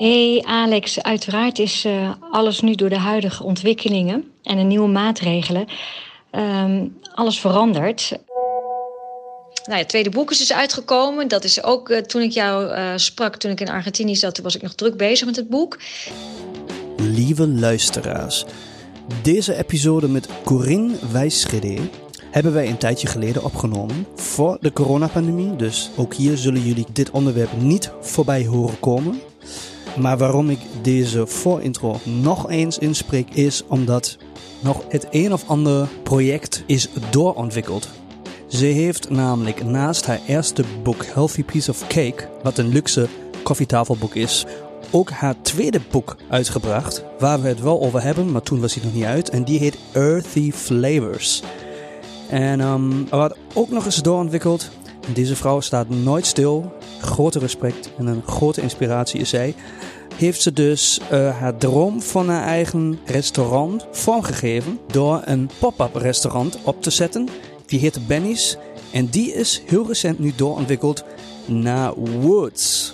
Hey Alex, uiteraard is uh, alles nu door de huidige ontwikkelingen en de nieuwe maatregelen um, alles veranderd. Nou ja, het tweede boek is dus uitgekomen. Dat is ook uh, toen ik jou uh, sprak, toen ik in Argentinië zat, toen was ik nog druk bezig met het boek. Lieve luisteraars, deze episode met Corinne Wijsschede hebben wij een tijdje geleden opgenomen voor de coronapandemie. Dus ook hier zullen jullie dit onderwerp niet voorbij horen komen. Maar waarom ik deze voorintro nog eens inspreek is omdat nog het een of ander project is doorontwikkeld. Ze heeft namelijk naast haar eerste boek Healthy Piece of Cake, wat een luxe koffietafelboek is, ook haar tweede boek uitgebracht, waar we het wel over hebben, maar toen was hij nog niet uit. En die heet Earthy Flavors. En um, wat ook nog eens doorontwikkeld. Deze vrouw staat nooit stil. Grote respect en een grote inspiratie is zij. Heeft ze dus uh, haar droom van haar eigen restaurant vormgegeven door een pop-up restaurant op te zetten. Die heet Benny's. En die is heel recent nu doorontwikkeld naar Woods.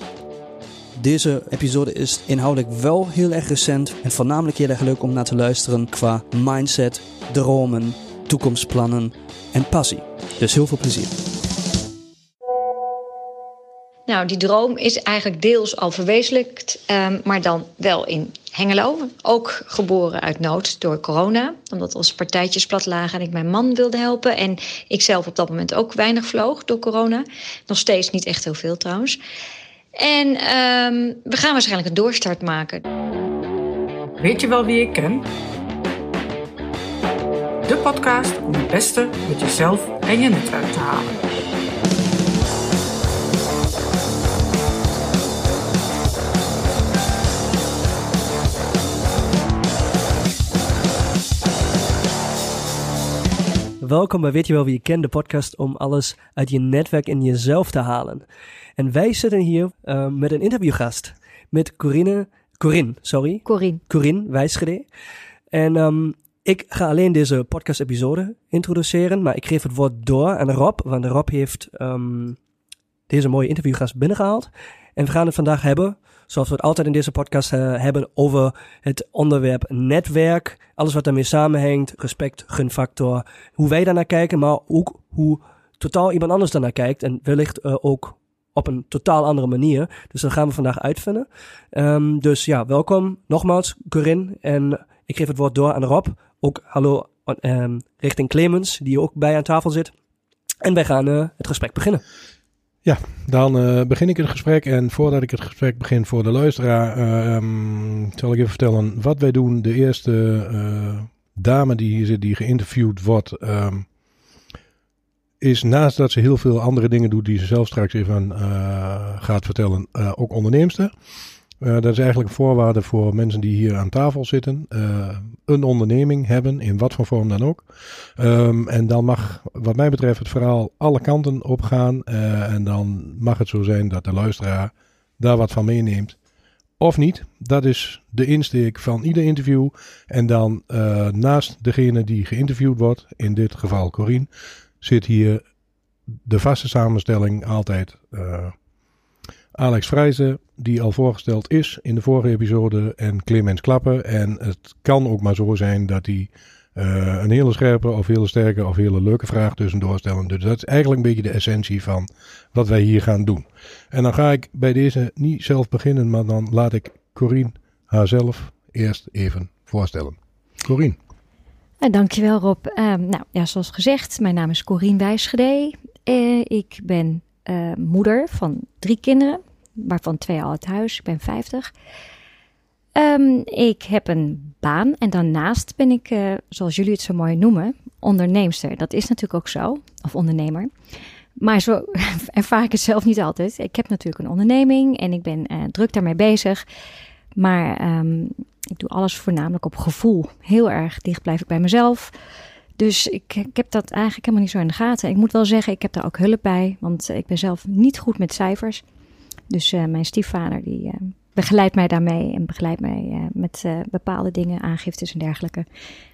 Deze episode is inhoudelijk wel heel erg recent en voornamelijk heel erg leuk om naar te luisteren qua mindset, dromen, toekomstplannen en passie. Dus heel veel plezier. Nou, die droom is eigenlijk deels al verwezenlijkt, um, maar dan wel in Hengelo. Ook geboren uit nood door corona, omdat onze partijtjes plat lagen en ik mijn man wilde helpen. En ik zelf op dat moment ook weinig vloog door corona. Nog steeds niet echt heel veel trouwens. En um, we gaan waarschijnlijk een doorstart maken. Weet je wel wie ik ken? De podcast om het beste met jezelf en je netwerk te halen. Welkom bij Weet je wel wie je kent, de podcast om alles uit je netwerk en jezelf te halen. En wij zitten hier uh, met een interviewgast, met Corinne, Corinne, sorry. Corinne. Corinne Wijsgede. En um, ik ga alleen deze podcast-episode introduceren, maar ik geef het woord door aan Rob, want Rob heeft um, deze mooie interviewgast binnengehaald. En we gaan het vandaag hebben, zoals we het altijd in deze podcast uh, hebben, over het onderwerp netwerk. Alles wat daarmee samenhangt, respect, gunfactor, hoe wij daarnaar kijken, maar ook hoe totaal iemand anders daarnaar kijkt. En wellicht uh, ook op een totaal andere manier. Dus dat gaan we vandaag uitvinden. Um, dus ja, welkom nogmaals, Corinne. En ik geef het woord door aan Rob. Ook hallo um, richting Clemens, die ook bij aan tafel zit. En wij gaan uh, het gesprek beginnen. Ja, dan uh, begin ik het gesprek. En voordat ik het gesprek begin voor de luisteraar, uh, um, zal ik even vertellen wat wij doen. De eerste uh, dame die hier zit, die geïnterviewd wordt, um, is naast dat ze heel veel andere dingen doet die ze zelf straks even gaat vertellen, ook onderneemster. Uh, dat is eigenlijk een voorwaarde voor mensen die hier aan tafel zitten. Uh, een onderneming hebben, in wat voor vorm dan ook. Um, en dan mag, wat mij betreft, het verhaal alle kanten op gaan. Uh, en dan mag het zo zijn dat de luisteraar daar wat van meeneemt. Of niet. Dat is de insteek van ieder interview. En dan naast degene die geïnterviewd wordt, in dit geval Corine, zit hier de vaste samenstelling altijd Alex Vrijzen, die al voorgesteld is in de vorige episode, en Clemens Klappen. En het kan ook maar zo zijn dat hij uh, een hele scherpe of hele sterke of hele leuke vraag tussendoor stellen. Dus dat is eigenlijk een beetje de essentie van wat wij hier gaan doen. En dan ga ik bij deze niet zelf beginnen, maar dan laat ik Corine haarzelf eerst even voorstellen. Corine. Uh, dankjewel Rob. Uh, nou ja, zoals gezegd, mijn naam is Corine Wijsgede. Uh, ik ben moeder van drie kinderen, waarvan twee al uit huis. Ik ben 50. Um, ehm, ik heb een baan en daarnaast ben ik, uh, zoals jullie het zo mooi noemen, onderneemster. Dat is natuurlijk ook zo, of ondernemer. Maar zo ervaar ik het zelf niet altijd. Ik heb natuurlijk een onderneming en ik ben uh, druk daarmee bezig. Maar um, ik doe alles voornamelijk op gevoel. Heel erg dicht blijf ik bij mezelf. Dus ik, ik heb dat eigenlijk helemaal niet zo in de gaten. Ik moet wel zeggen, ik heb daar ook hulp bij, want ik ben zelf niet goed met cijfers. Dus uh, mijn stiefvader die uh, begeleidt mij daarmee en begeleidt mij uh, met bepaalde dingen, aangiftes en dergelijke.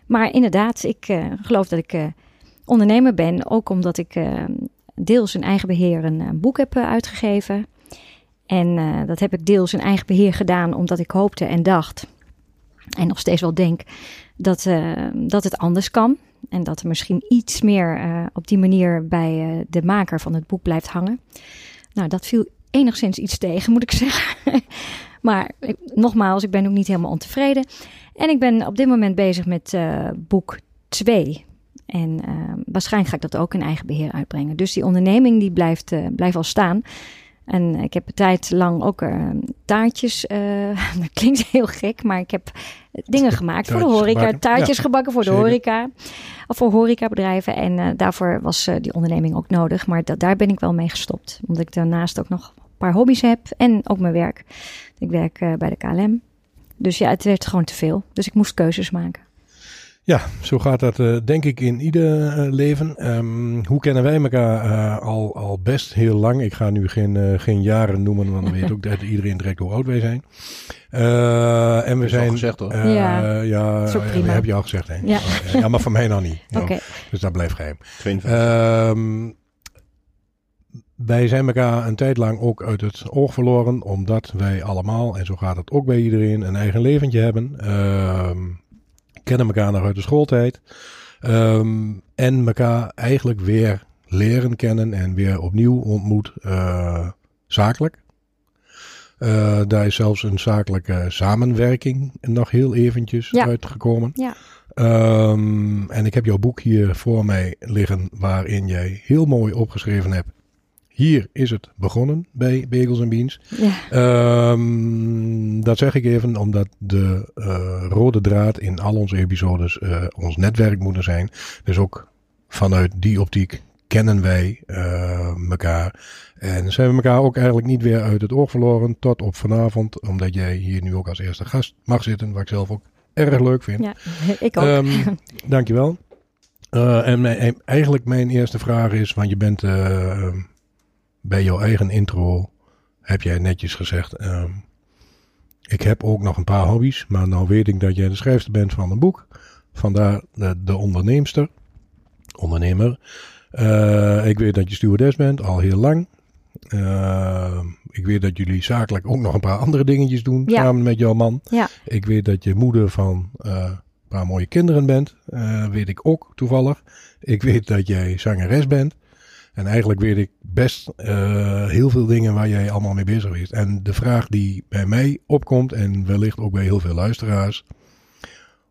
Maar inderdaad, ik geloof dat ik ondernemer ben, ook omdat ik deels in eigen beheer een, boek heb uitgegeven. En eh, dat heb ik deels in eigen beheer gedaan, omdat ik hoopte en dacht, en nog steeds wel denk, dat, eh, dat het anders kan. En dat er misschien iets meer eh, op die manier bij eh, de maker van het boek blijft hangen. Nou, dat viel enigszins iets tegen, moet ik zeggen. maar ik- nogmaals, ik ben ook niet helemaal ontevreden. En ik ben op dit moment bezig met eh, boek 2. En eh, waarschijnlijk ga ik dat ook in eigen beheer uitbrengen. Dus die onderneming die blijft, eh, blijft al staan. En ik heb een tijd lang ook eh, taartjes. dat klinkt heel gek, maar ik heb dingen gemaakt voor de horeca. gebakken. Taartjes Ja, gebakken voor de horeca. Of voor horecabedrijven. En daarvoor was die onderneming ook nodig. Maar dat, daar ben ik wel mee gestopt. Omdat ik daarnaast ook nog paar hobby's heb. En ook mijn werk. Ik werk eh, bij de KLM. Dus ja, het werd gewoon te veel. Dus ik moest keuzes maken. Ja, zo gaat dat eh, denk ik in ieder eh, leven. Ehm, hoe kennen wij elkaar eh, al, al best heel lang? Ik ga nu geen, eh, geen jaren noemen, want dan weet ook dat iedereen direct hoe oud wij zijn. Eh, en we zijn. gezegd, hoor. eh, Ja, ja, dat is ook ja, prima. dat heb je al gezegd, hè? Ja. Oh, ja, maar van mij nog niet. Oké. Ja, dus dat blijft geheim. 52. Wij zijn elkaar een tijd lang ook uit het oog verloren, omdat wij allemaal, en zo gaat het ook bij iedereen, een eigen leventje hebben. Ehm, kennen elkaar nog uit de schooltijd. Ehm, en elkaar eigenlijk weer leren kennen en weer opnieuw ontmoet, eh, zakelijk. Eh, daar is zelfs een zakelijke samenwerking nog heel eventjes Ja. uitgekomen. Ja. Ehm, en ik heb jouw boek hier voor mij liggen, waarin jij heel mooi opgeschreven hebt. Hier is het begonnen bij Bagels en Beans. Ja. Ehm, dat zeg ik even omdat de eh, rode draad in al onze episodes eh, ons netwerk moeten zijn. Dus ook vanuit die optiek kennen wij eh, elkaar. En zijn we elkaar ook eigenlijk niet weer uit het oog verloren tot op vanavond. Omdat jij hier nu ook als eerste gast mag zitten, wat ik zelf ook erg leuk vind. ja, ik ook. Ehm, dankjewel. Eh en eigenlijk mijn eerste vraag is, want je bent bij jouw eigen intro, heb jij netjes gezegd, ehm, ik heb ook nog een paar hobby's, maar nou weet ik dat jij de schrijfster bent van een boek. Vandaar de, de onderneemster, ondernemer. Eh, ik weet dat je stewardess bent, al heel lang. Eh, ik weet dat jullie zakelijk ook nog een paar andere dingetjes doen, Ja. samen met jouw man. Ja. Ik weet dat je moeder van eh, een paar mooie kinderen bent. Eh, weet ik ook toevallig. Ik weet dat jij zangeres bent. En eigenlijk weet ik best eh, heel veel dingen waar jij allemaal mee bezig bent. En de vraag die bij mij opkomt, en wellicht ook bij heel veel luisteraars.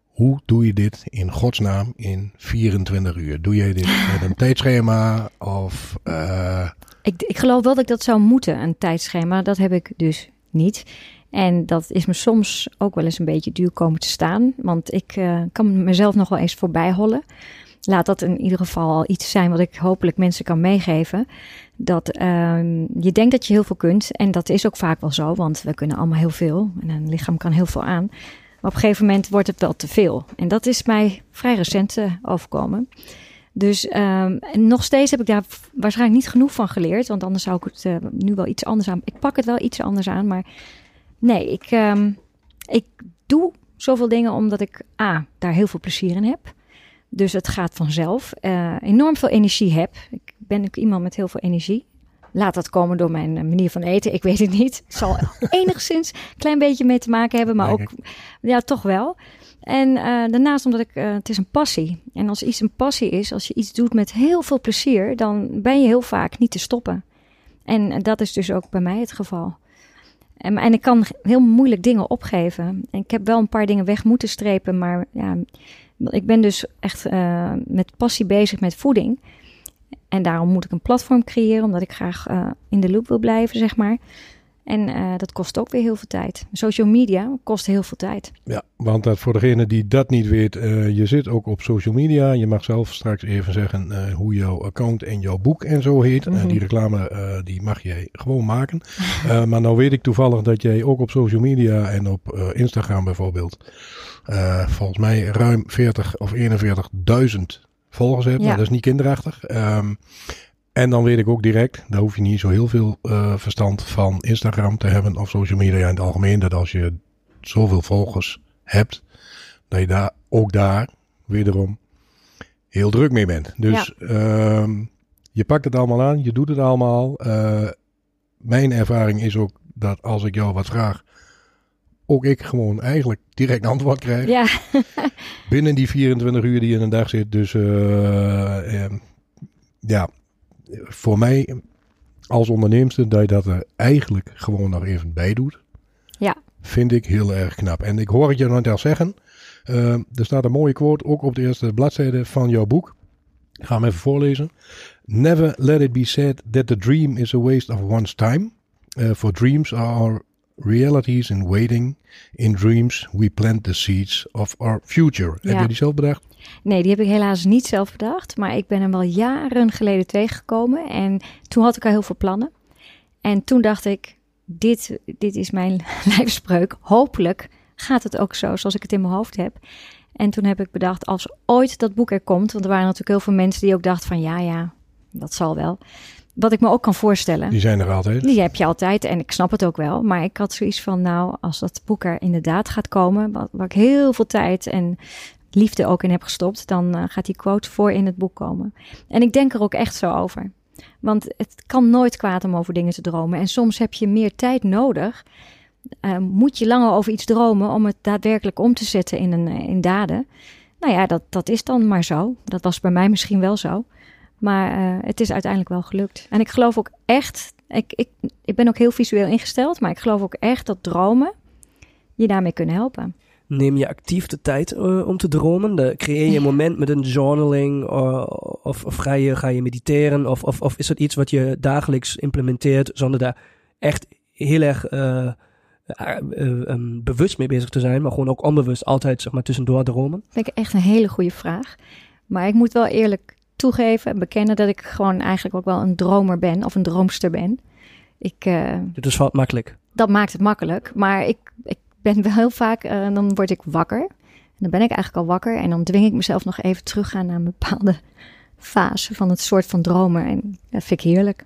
Hoe doe je dit in godsnaam in 24 uur? Doe jij dit met een tijdschema? Of eh, Ik, ik geloof wel dat ik dat zou moeten, een tijdschema. Dat heb ik dus niet. En dat is me soms ook wel eens een beetje duur komen te staan. Want ik eh, kan mezelf nog wel eens voorbij hollen. Laat dat in ieder geval al iets zijn wat ik hopelijk mensen kan meegeven. Dat ehm, je denkt dat je heel veel kunt. En dat is ook vaak wel zo, want we kunnen allemaal heel veel. En een lichaam kan heel veel aan. Maar op een gegeven moment wordt het wel te veel. En dat is mij vrij recent eh, overkomen. Dus ehm, nog steeds heb ik daar waarschijnlijk niet genoeg van geleerd. Want anders zou ik het eh, nu wel iets anders aan. Ik pak het wel iets anders aan. Maar nee, ik, ehm, ik doe zoveel dingen omdat ik A, daar heel veel plezier in heb. Dus het gaat vanzelf. Eh, enorm veel energie heb. Ik ben ook iemand met heel veel energie. Laat dat komen door mijn eh, manier van eten. Ik weet het niet. Het zal enigszins een klein beetje mee te maken hebben. Maar Denk ook, ja, toch wel. En eh, daarnaast omdat ik, het is een passie. En als iets een passie is, als je iets doet met heel veel plezier, dan ben je heel vaak niet te stoppen. En dat is dus ook bij mij het geval. En, en ik kan heel moeilijk dingen opgeven. En ik heb wel een paar dingen weg moeten strepen, maar ja, ik ben dus echt eh, met passie bezig met voeding. En daarom moet ik een platform creëren, omdat ik graag eh, in de loop wil blijven, zeg maar. En eh, dat kost ook weer heel veel tijd. Social media kost heel veel tijd. Ja, want dat voor degene die dat niet weet, eh, je zit ook op social media. Je mag zelf straks even zeggen eh, hoe jouw account en jouw boek en zo heet. Mhm. die reclame die mag jij gewoon maken. Maar nou weet ik toevallig dat jij ook op social media en op Instagram bijvoorbeeld, volgens mij ruim 40 of 41.000 volgers hebt. Ja. Nou, dat is niet kinderachtig. Ehm, en dan weet ik ook direct, daar hoef je niet zo heel veel eh, verstand van Instagram te hebben of social media in het algemeen. Dat als je zoveel volgers hebt, dat je daar ook daar wederom heel druk mee bent. Dus ehm, je pakt het allemaal aan, je doet het allemaal. Eh, mijn ervaring is ook dat als ik jou wat vraag, ook ik gewoon eigenlijk direct antwoord krijg. Ja, Binnen die 24 uur die in een dag zit. Dus eh, ehm, ja, voor mij als onderneemster dat je dat er eigenlijk gewoon nog even bij doet. Ja. Vind ik heel erg knap. En ik hoor het je net al zeggen. eh, er staat een mooie quote ook op de eerste bladzijde van jouw boek. Ik ga hem even voorlezen. Never let it be said that the dream is a waste of one's time. Uh, for dreams are our realities in waiting. In dreams we plant the seeds of our future. Heb je die zelf bedacht? Nee, die heb ik helaas niet zelf bedacht. Maar ik ben hem wel jaren geleden tegengekomen. En toen had ik al heel veel plannen. En toen dacht ik, dit, dit is mijn lijfspreuk. Hopelijk gaat het ook zo zoals ik het in mijn hoofd heb. En toen heb ik bedacht, als ooit dat boek er komt... want er waren natuurlijk heel veel mensen die ook dachten van... ja, ja, dat zal wel. Wat ik me ook kan voorstellen... Die zijn er altijd. Die heb je altijd en ik snap het ook wel. Maar ik had zoiets van, nou, als dat boek er inderdaad gaat komen, wat, waar ik heel veel tijd en liefde ook in heb gestopt, dan eh, gaat die quote voor in het boek komen. En ik denk er ook echt zo over. Want het kan nooit kwaad om over dingen te dromen. En soms heb je meer tijd nodig. Eh, moet je langer over iets dromen om het daadwerkelijk om te zetten in, een, eh, in daden. Nou ja, dat, dat is dan maar zo. Dat was bij mij misschien wel zo. Maar het is uiteindelijk wel gelukt. En ik geloof ook echt, ik, ik, ik ben ook heel visueel ingesteld, maar ik geloof ook echt dat dromen je daarmee kunnen helpen. Neem je actief de tijd eh, om te dromen? De, creëer je een moment met een journaling? eh, of of ga, je, ga je mediteren? Of, of, of is het iets wat je dagelijks implementeert zonder daar echt heel erg eh, eh, eh, ehm, bewust mee bezig te zijn, maar gewoon ook onbewust altijd zeg maar, tussendoor dromen? Dat vind ik echt een hele goede vraag. Maar ik moet wel eerlijk toegeven en bekennen dat ik gewoon eigenlijk ook wel een dromer ben of een droomster ben. Ik, Dit is valt makkelijk. dat maakt het makkelijk. Maar ik, ik ben wel heel vaak, eh, dan word ik wakker. En dan ben ik eigenlijk al wakker. En dan dwing ik mezelf nog even teruggaan naar een bepaalde fase van het soort van dromen. En dat vind ik heerlijk.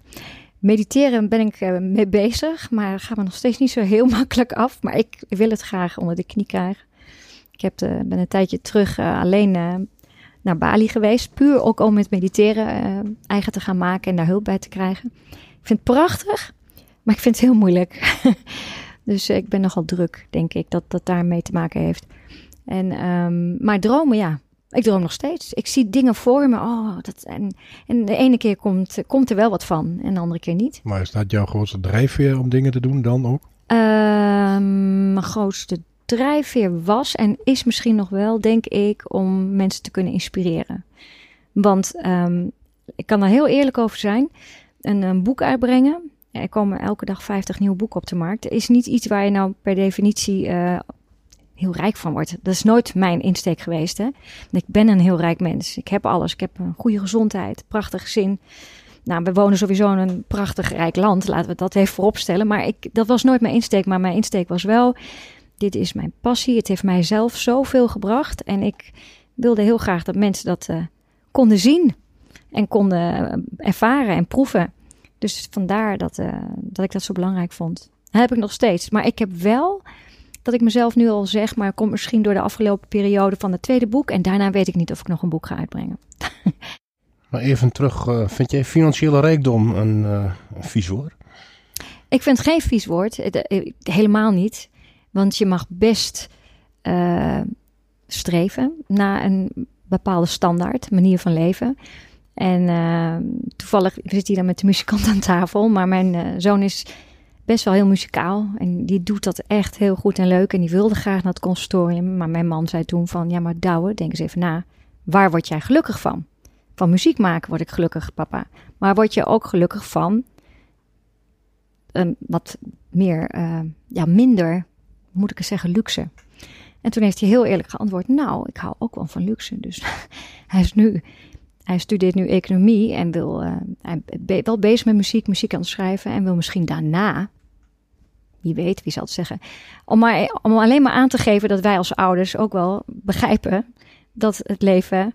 Mediteren ben ik eh, mee bezig, maar gaat me nog steeds niet zo heel makkelijk af. Maar ik wil het graag onder de knie krijgen. Ik heb ben een tijdje terug eh, alleen naar Bali geweest. Puur ook om het mediteren eigen te gaan maken en daar hulp bij te krijgen. Ik vind het prachtig, maar ik vind het heel moeilijk. dus eh, ik ben nogal druk, denk ik, dat dat daarmee te maken heeft. En, ehm, maar dromen, ja. Ik droom nog steeds. Ik zie dingen voor me. Oh, dat, en, en de ene keer komt, komt er wel wat van en de andere keer niet. Maar is dat jouw grootste drijfveer om dingen te doen dan ook? Ehm, mijn grootste drijfveer was en is misschien nog wel, denk ik, om mensen te kunnen inspireren. Want ehm, ik kan er heel eerlijk over zijn. Een, een boek uitbrengen. Er komen elke dag 50 nieuwe boeken op de markt. Is niet iets waar je nou per definitie eh, heel rijk van wordt. Dat is nooit mijn insteek geweest. Hè? Ik ben een heel rijk mens. Ik heb alles. Ik heb een goede gezondheid, prachtig gezin. Nou, we wonen sowieso in een prachtig rijk land. Laten we dat even vooropstellen. Maar ik, dat was nooit mijn insteek. Maar mijn insteek was wel: dit is mijn passie. Het heeft mij zelf zoveel gebracht. En ik wilde heel graag dat mensen dat eh, konden zien. En konden eh, ervaren en proeven. Dus vandaar dat, eh, dat ik dat zo belangrijk vond. Dat heb ik nog steeds. Maar ik heb wel dat ik mezelf nu al zeg, maar komt misschien door de afgelopen periode van het tweede boek. En daarna weet ik niet of ik nog een boek ga uitbrengen. Maar even terug, eh, vind jij financiële rijkdom een, eh, een vies woord? Ik vind het geen vies woord, helemaal niet. Want je mag best streven naar een bepaalde standaard, manier van leven. En eh, toevallig, zit hier dan met de muzikant aan tafel, maar mijn eh, zoon is best wel heel muzikaal. En die doet dat echt heel goed en leuk. En die wilde graag naar het conservatorium. Maar mijn man zei toen van, ja maar Douwe, denk eens even na. Waar word jij gelukkig van? Van muziek maken word ik gelukkig, papa. Maar word je ook gelukkig van een wat meer, eh, ja, minder, moet ik het zeggen, luxe. En toen heeft hij heel eerlijk geantwoord, nou, ik hou ook wel van luxe. Dus hij is nu, hij studeert nu economie en wil, eh, hij is wel bezig met muziek, muziek aan het schrijven en wil misschien daarna, wie weet, wie zal het zeggen, om, maar, om alleen maar aan te geven dat wij als ouders ook wel begrijpen dat het leven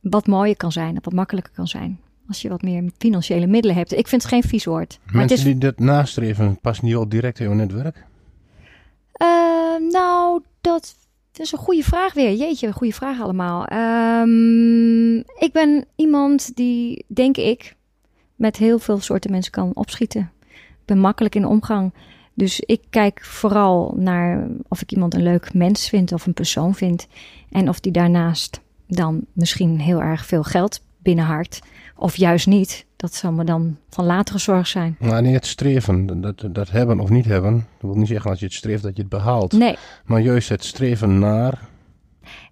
wat mooier kan zijn, wat makkelijker kan zijn. Als je wat meer financiële middelen hebt. Ik vind het geen vies woord. Maar het Mensen is die dit nastreven, passen die al direct in hun netwerk? Uh, nou, dat is een goede vraag weer. Jeetje, goede vraag allemaal. Um, ik ben iemand die, denk ik, met heel veel soorten mensen kan opschieten. Ik ben makkelijk in omgang. Dus ik kijk vooral naar of ik iemand een leuk mens vind of een persoon vind. En of die daarnaast dan misschien heel erg veel geld binnenharkt. Of juist niet. Dat zal me dan van latere zorg zijn. Maar nee, het streven, dat, dat hebben of niet hebben, dat wil niet zeggen als je het streeft dat je het behaalt. Nee, Maar juist het streven naar,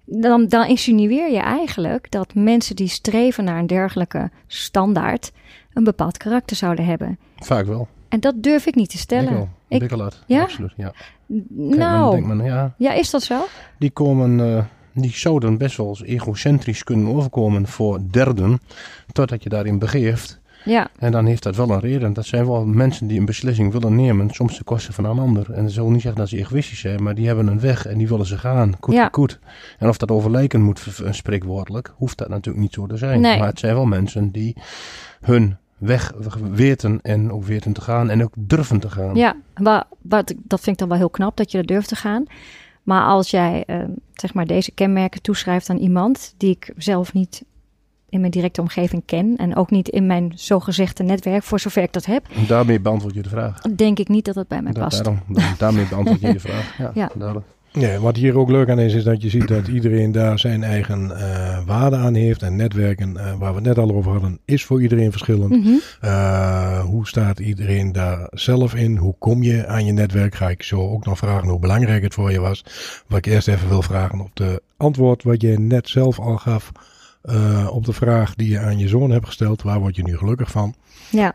dan, dan insinueer je eigenlijk dat mensen die streven naar een dergelijke standaard een bepaald karakter zouden hebben. vaak wel. En dat durf ik niet te Ik stellen. wel. Ik- Bikkelhard, Ja? absoluut. Ja. Kijk, nou, men, ja, ja, is dat zo? die komen, eh, die zouden best wel eens egocentrisch kunnen overkomen voor derden, totdat je daarin begeeft. Ja, En dan heeft dat wel een reden. Dat zijn wel mensen die een beslissing willen nemen, soms ten koste van een ander. En dat wil niet zeggen dat ze egoïstisch zijn, maar die hebben een weg en die willen ze gaan. Goed, Ja. goed. En of dat over lijken moet, spreekwoordelijk, hoeft dat natuurlijk niet zo te zijn. Nee. Maar het zijn wel mensen die hun weg weten en ook weten te gaan en ook durven te gaan. ja maar, dat vind ik dan wel heel knap dat je er durft te gaan. Maar als jij eh, zeg maar deze kenmerken toeschrijft aan iemand die ik zelf niet in mijn directe omgeving ken en ook niet in mijn zogezegde netwerk, voor zover ik dat heb, En daarmee beantwoord je de vraag. denk ik niet dat het bij mij past. daarom, da- daarmee beantwoord je de vraag. Ja, Ja. duidelijk. Ja, wat hier ook leuk aan is, is dat je ziet dat iedereen daar zijn eigen eh, waarde aan heeft. En netwerken, eh, waar we het net al over hadden, is voor iedereen verschillend. Mhm. Eh, hoe staat iedereen daar zelf in? Hoe kom je aan je netwerk? Ga ik zo ook nog vragen hoe belangrijk het voor je was. Wat ik eerst even wil vragen op de antwoord wat je net zelf al gaf. op de vraag die je aan je zoon hebt gesteld. Waar word je nu gelukkig van? Ja,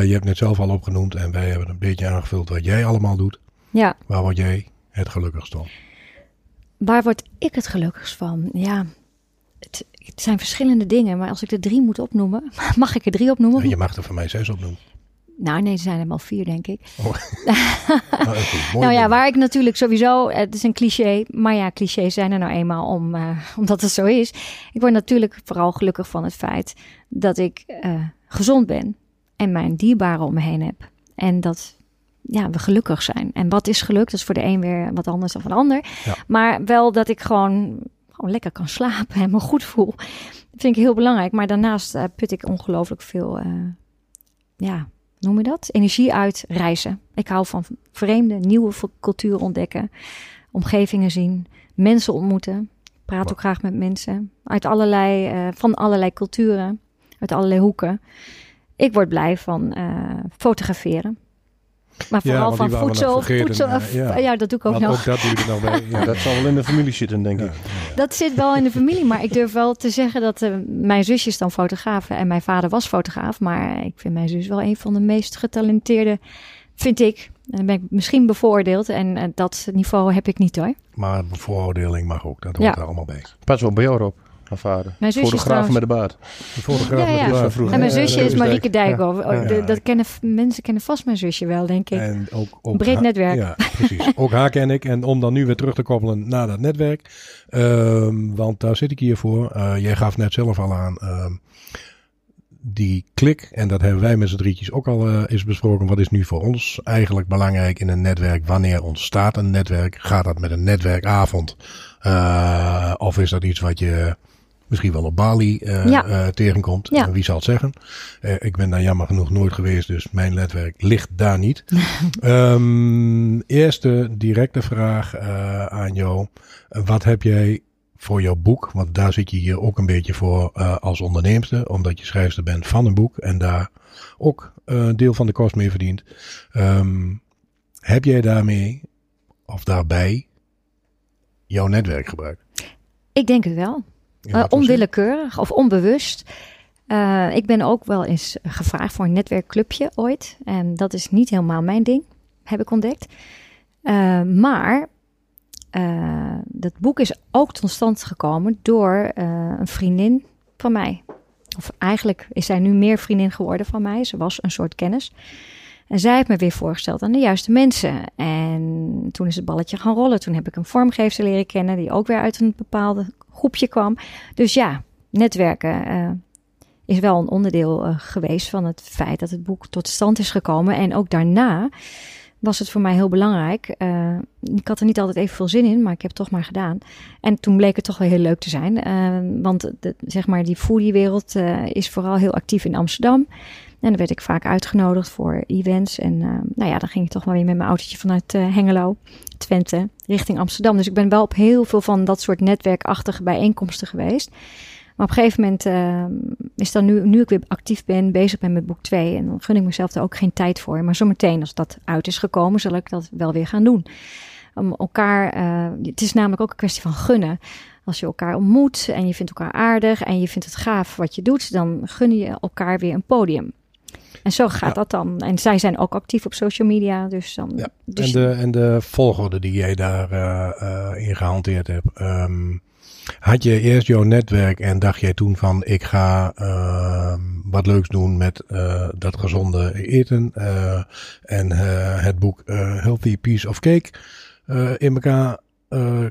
je hebt net zelf al opgenoemd en wij hebben een beetje aangevuld wat jij allemaal doet. ja. Waar word jij het gelukkigst van? Waar word ik het gelukkigst van? Ja, het, het zijn verschillende dingen, maar als ik er drie moet opnoemen, mag ik er drie opnoemen? Je mag er van mij zes opnoemen. Nou, nee, er zijn er wel vier, denk ik. Nou, oké, mooi nou ja, waar ik natuurlijk sowieso, het is een cliché, maar ja, clichés zijn er nou eenmaal om, eh, omdat het zo is. Ik word natuurlijk vooral gelukkig van het feit dat ik eh, gezond ben en mijn dierbaren om me heen heb. En dat ja, we gelukkig zijn. En wat is geluk? Dat is voor de een weer wat anders dan voor de ander. Ja. Maar wel dat ik gewoon, gewoon lekker kan slapen en me goed voel. Dat vind ik heel belangrijk. Maar daarnaast eh, put ik ongelooflijk veel, eh, ja, noem je dat? Energie uit reizen. Ik hou van vreemde, nieuwe culturen ontdekken, omgevingen zien, mensen ontmoeten. Praat ook graag met mensen uit allerlei, eh, van allerlei culturen, uit allerlei hoeken. Ik word blij van fotograferen. Maar vooral van voedsel. voedsel eh, ja. ja. dat doe ik ook Want nog. ook dat doe je er nog bij. Ja. Dat zal wel in de familie zitten, denk ik. Dat zit wel in de familie, maar ik durf wel te zeggen dat eh, mijn zusje is dan fotograaf en mijn vader was fotograaf. Maar ik vind mijn zus wel een van de meest getalenteerde, vind ik. En dan ben ik misschien bevooroordeeld en eh, dat niveau heb ik niet hoor. Maar bevooroordeling mag ook, dat hoort Ja. er allemaal bij. Pas wel bij jou op, haar vader. Mijn zusje is Fotograaf trouwens- met de baard. De fotograaf Ja, met de Dat is baard. vroeger. En mijn zusje ja, is. Marieke Dijkhoff. Oh, Ja. dat kennen, mensen kennen vast mijn zusje wel, denk ik. En ook, ook Breed haar- netwerk. Ja, precies. ook haar ken ik. En om dan nu weer terug te koppelen naar dat netwerk. ehm, want daar zit ik hier voor. Eh, jij gaf net zelf al aan. ehm, die klik, en dat hebben wij met z'n drietjes ook al eh, eens besproken. Wat is nu voor ons eigenlijk belangrijk in een netwerk? Wanneer ontstaat een netwerk? Gaat dat met een netwerkavond? Eh, of is dat iets wat je misschien wel op Bali eh, Ja. eh, tegenkomt? Ja. Wie zal het zeggen? Eh, ik ben daar jammer genoeg nooit geweest, dus mijn netwerk ligt daar niet. Ehm, eerste directe vraag aan jou. Wat heb jij voor jouw boek? Want daar zit je hier ook een beetje voor als onderneemster, omdat je schrijfster bent van een boek en daar ook een deel van de kost mee verdient. Ehm, heb jij daarmee of daarbij jouw netwerk gebruikt? Ik denk het wel. Zin? onwillekeurig of onbewust. Eh, ik ben ook wel eens gevraagd voor een netwerkclubje ooit. En dat is niet helemaal mijn ding, heb ik ontdekt. Eh, maar dat boek is ook tot stand gekomen door een vriendin van mij. Of eigenlijk is zij nu meer vriendin geworden van mij. Ze was een soort kennis. En zij heeft me weer voorgesteld aan de juiste mensen. En toen is het balletje gaan rollen. Toen heb ik een vormgeefster leren kennen die ook weer uit een bepaalde groepje kwam. Dus ja, netwerken eh, is wel een onderdeel eh, geweest van het feit dat het boek tot stand is gekomen. En ook daarna was het voor mij heel belangrijk. Eh, ik had er niet altijd even veel zin in, maar ik heb het toch maar gedaan. En toen bleek het toch wel heel leuk te zijn. Want de, zeg maar die foodiewereld is vooral heel actief in Amsterdam. En dan werd ik vaak uitgenodigd voor events. En uh, nou ja, dan ging ik toch wel weer met mijn autootje vanuit uh, Hengelo, Twente, richting Amsterdam. Dus ik ben wel op heel veel van dat soort netwerkachtige bijeenkomsten geweest. Maar op een gegeven moment uh, is dan nu, nu ik weer actief ben, bezig ben met boek 2. En dan gun ik mezelf er ook geen tijd voor. Maar zometeen, als dat uit is gekomen, zal ik dat wel weer gaan doen. Om elkaar, het is namelijk ook een kwestie van gunnen. Als je elkaar ontmoet en je vindt elkaar aardig en je vindt het gaaf wat je doet, dan gun je elkaar weer een podium. En zo gaat dat dan. En zij zijn ook actief op social media. Dus dan, ja. dus en, de, en de volgorde die jij daar uh, uh, in gehanteerd hebt. Um, had je eerst jouw netwerk en dacht jij toen van ik ga uh, wat leuks doen met uh, dat gezonde eten en het boek Healthy Piece of Cake in elkaar